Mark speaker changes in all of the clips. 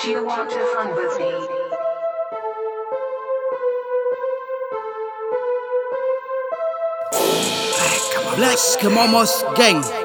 Speaker 1: Do you want to fun with me?
Speaker 2: Black Kamamos Gang.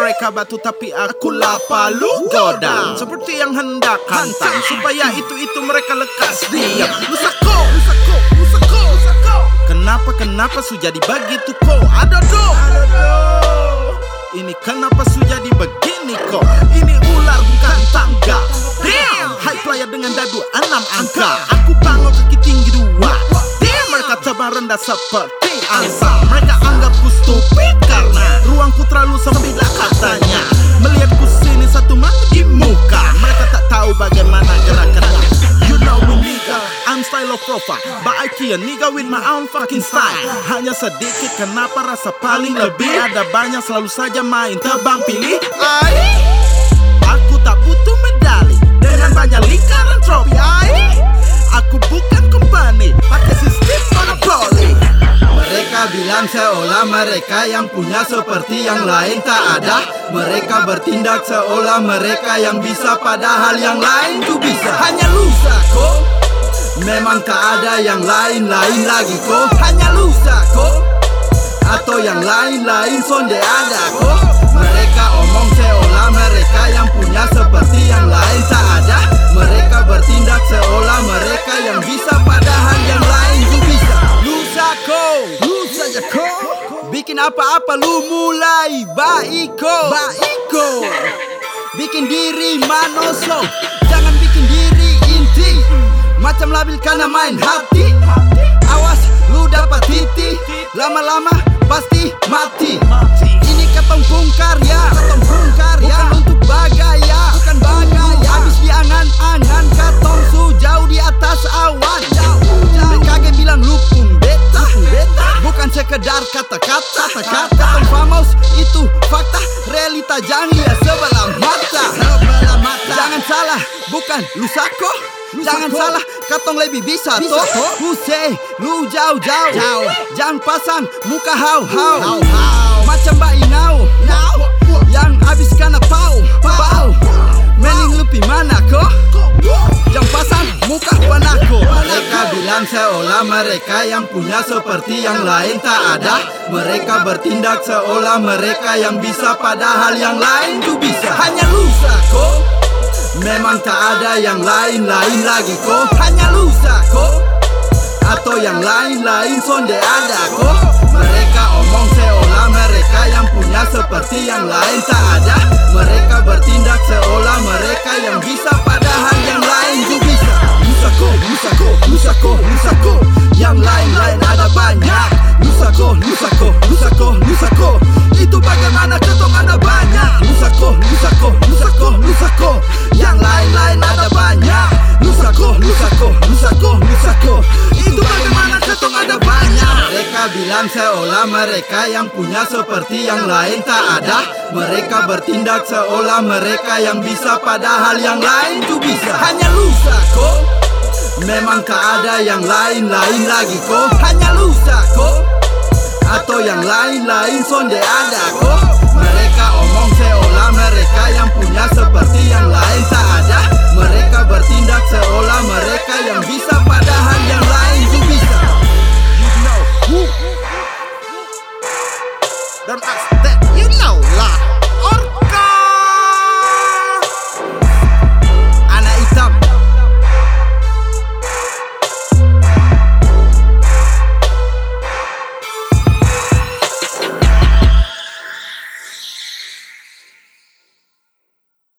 Speaker 2: Mereka batu tapi aku lapa lu goda Seperti yang hendak hantam Supaya itu-itu mereka lekas diam. Lusako, Lusako, Lusako, Lusako Kenapa, kenapa su jadi begitu kok? Ada do. Ini kenapa su jadi begini kok? Ini ular bukan tangga. Damn, high player dengan dadu enam angka. Aku pangok kaki tinggi dua. Damn, mereka terbang rendah seperti angsa. Mereka anggapku stupid karena Ruangku terlalu sempit lah katanya. Melihatku sini satu mata di muka Mereka tak tahu bagaimana gerakannya You know me nigga, I'm style of profa But I kill nigga with my own fucking style. Hanya sedikit kenapa rasa paling lebih. Ada banyak selalu saja main tebang pilih. Ai Aku tak butuh medali mereka yang punya seperti yang lain tak ada. Mereka bertindak seolah mereka yang bisa padahal yang lain tuh bisa. Hanya lusa kok Memang tak ada yang lain-lain lagi kok Hanya lusa kok Atau yang lain-lain sonde ada kok Mereka omong seolah mereka Bikin apa-apa lu mulai. Baiko. Baiko. Bikin diri manoso. Jangan bikin diri inti. Macam labil karena main hati. Awas lu dapat titik. Lama-lama pasti mati Bukan lusako. Jangan salah, katong lebih bisa toh. Huse, lu jauh-jauh Jangan pasang muka hau-hau Macam Mbak Inau Yang abis kena pau. Pau Mening lupi mana kok Jangan pasang muka panako Mereka bilang seolah mereka yang punya seperti yang lain tak ada. Mereka bertindak seolah mereka yang bisa padahal yang lain tuh bisa. Hanya lusa kok Memang tak ada yang lain-lain lagi kok Hanya lusa kok Atau yang lain-lain sonde ada kok Mereka omong seolah mereka yang punya seperti yang lain tak ada. Mereka bertindak seolah mereka yang bisa padahal yang lain tuh bisa. Lusako, lusako, lusako, lusako Yang lain-lain ada banyak. Lusako, lusako, lusako, lusako Itu seolah mereka yang punya seperti yang lain tak ada. Mereka bertindak seolah mereka yang bisa padahal yang lain tuh bisa. Hanya lusako Memang tak ada yang lain-lain lagi kok Hanya lusa kok Atau yang lain-lain sonde ada kok Mereka omong seolah mereka yang punya seperti yang lain tak ada